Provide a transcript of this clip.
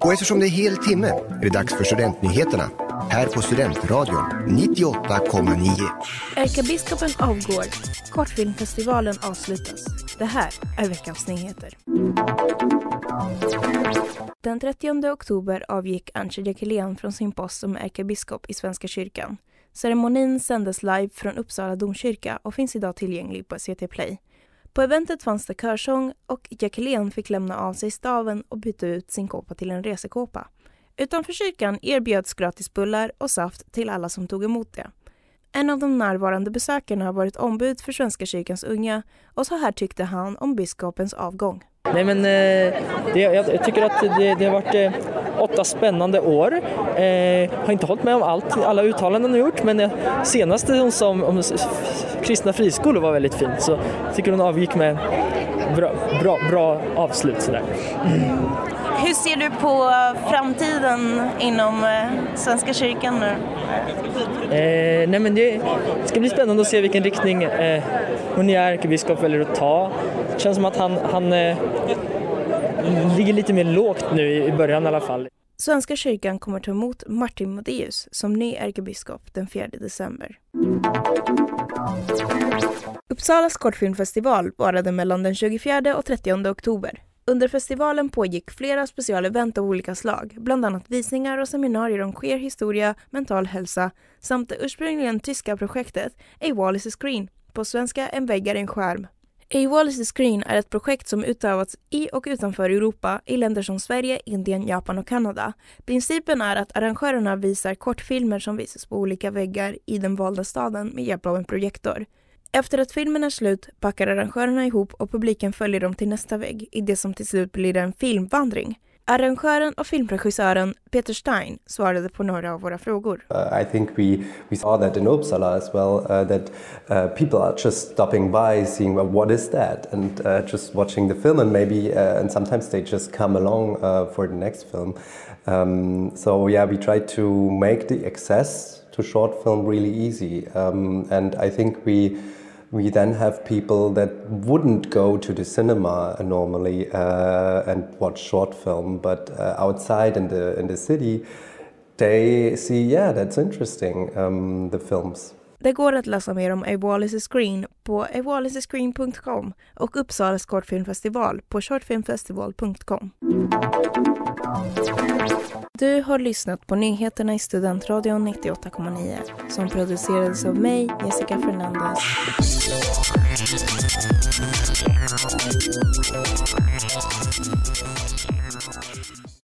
Och eftersom det är hel timme är det dags för Studentnyheterna här på Studentradion 98,9. Ärkebiskopen avgår. Kortfilmfestivalen avslutas. Det här är veckans nyheter. Den 30 oktober avgick Antje Jackelén från sin post som ärkebiskop i Svenska kyrkan. Ceremonin sändes live från Uppsala domkyrka och finns idag tillgänglig på CT Play. På eventet fanns det körsång och Jackelén fick lämna av sig staven och byta ut sin kåpa till en resekåpa. Utanför kyrkan erbjöds gratis bullar och saft till alla som tog emot det. En av de närvarande besökarna har varit ombud för Svenska kyrkans unga och så här tyckte han om biskopens avgång. Nej men eh, det, jag tycker att det, det har varit eh, åtta spännande år. Eh, har inte hållit med om allt, alla uttalanden hon gjort men senaste hon sa om, om kristna friskolor var väldigt fint så jag tycker hon avgick med bra, bra, bra avslut sådär. Mm. Hur ser du på framtiden inom Svenska kyrkan nu? Eh, nej men det ska bli spännande att se vilken riktning eh, hon är ärkebiskop väljer att ta. Det känns som att han, han eh, ligger lite mer lågt nu i början i alla fall. Svenska kyrkan kommer ta emot Martin Modéus som ny ärkebiskop den 4 december. Uppsalas kortfilmfestival varade mellan den 24 och 30 oktober. Under festivalen pågick flera specialevent av olika slag, bland annat visningar och seminarier om queer historia, mental hälsa samt det ursprungligen tyska projektet A Wall is a Screen, på svenska En vägg är en skärm. A Wall is the Screen är ett projekt som utövats i och utanför Europa i länder som Sverige, Indien, Japan och Kanada. Principen är att arrangörerna visar kortfilmer som visas på olika väggar i den valda staden med hjälp av en projektor. Efter att filmen är slut packar arrangörerna ihop och publiken följer dem till nästa vägg i det som till slut blir en filmvandring. Arrangören och filmregissören Peter Stein svarade på några av våra frågor. Uh, I think we, we saw that in Uppsala as well, uh, that uh, people are just stopping by, seeing well, what is that, and uh, just watching the film, and maybe, uh, and sometimes they just come along for the next film. Um, so yeah, we try to make the access to short film really easy, um, and I think we we then have people that wouldn't go to the cinema normally uh, and watch short film, but uh, outside in the in the city, they see, yeah, that's interesting, um, the films. Det går att läsa mer om A Wall is a Screen på awallisascreen.com och Uppsalas kortfilmfestival på shortfilmfestival.com. Du har lyssnat på nyheterna i Studentradion 98,9 som producerades av mig, Jessica Fernandez.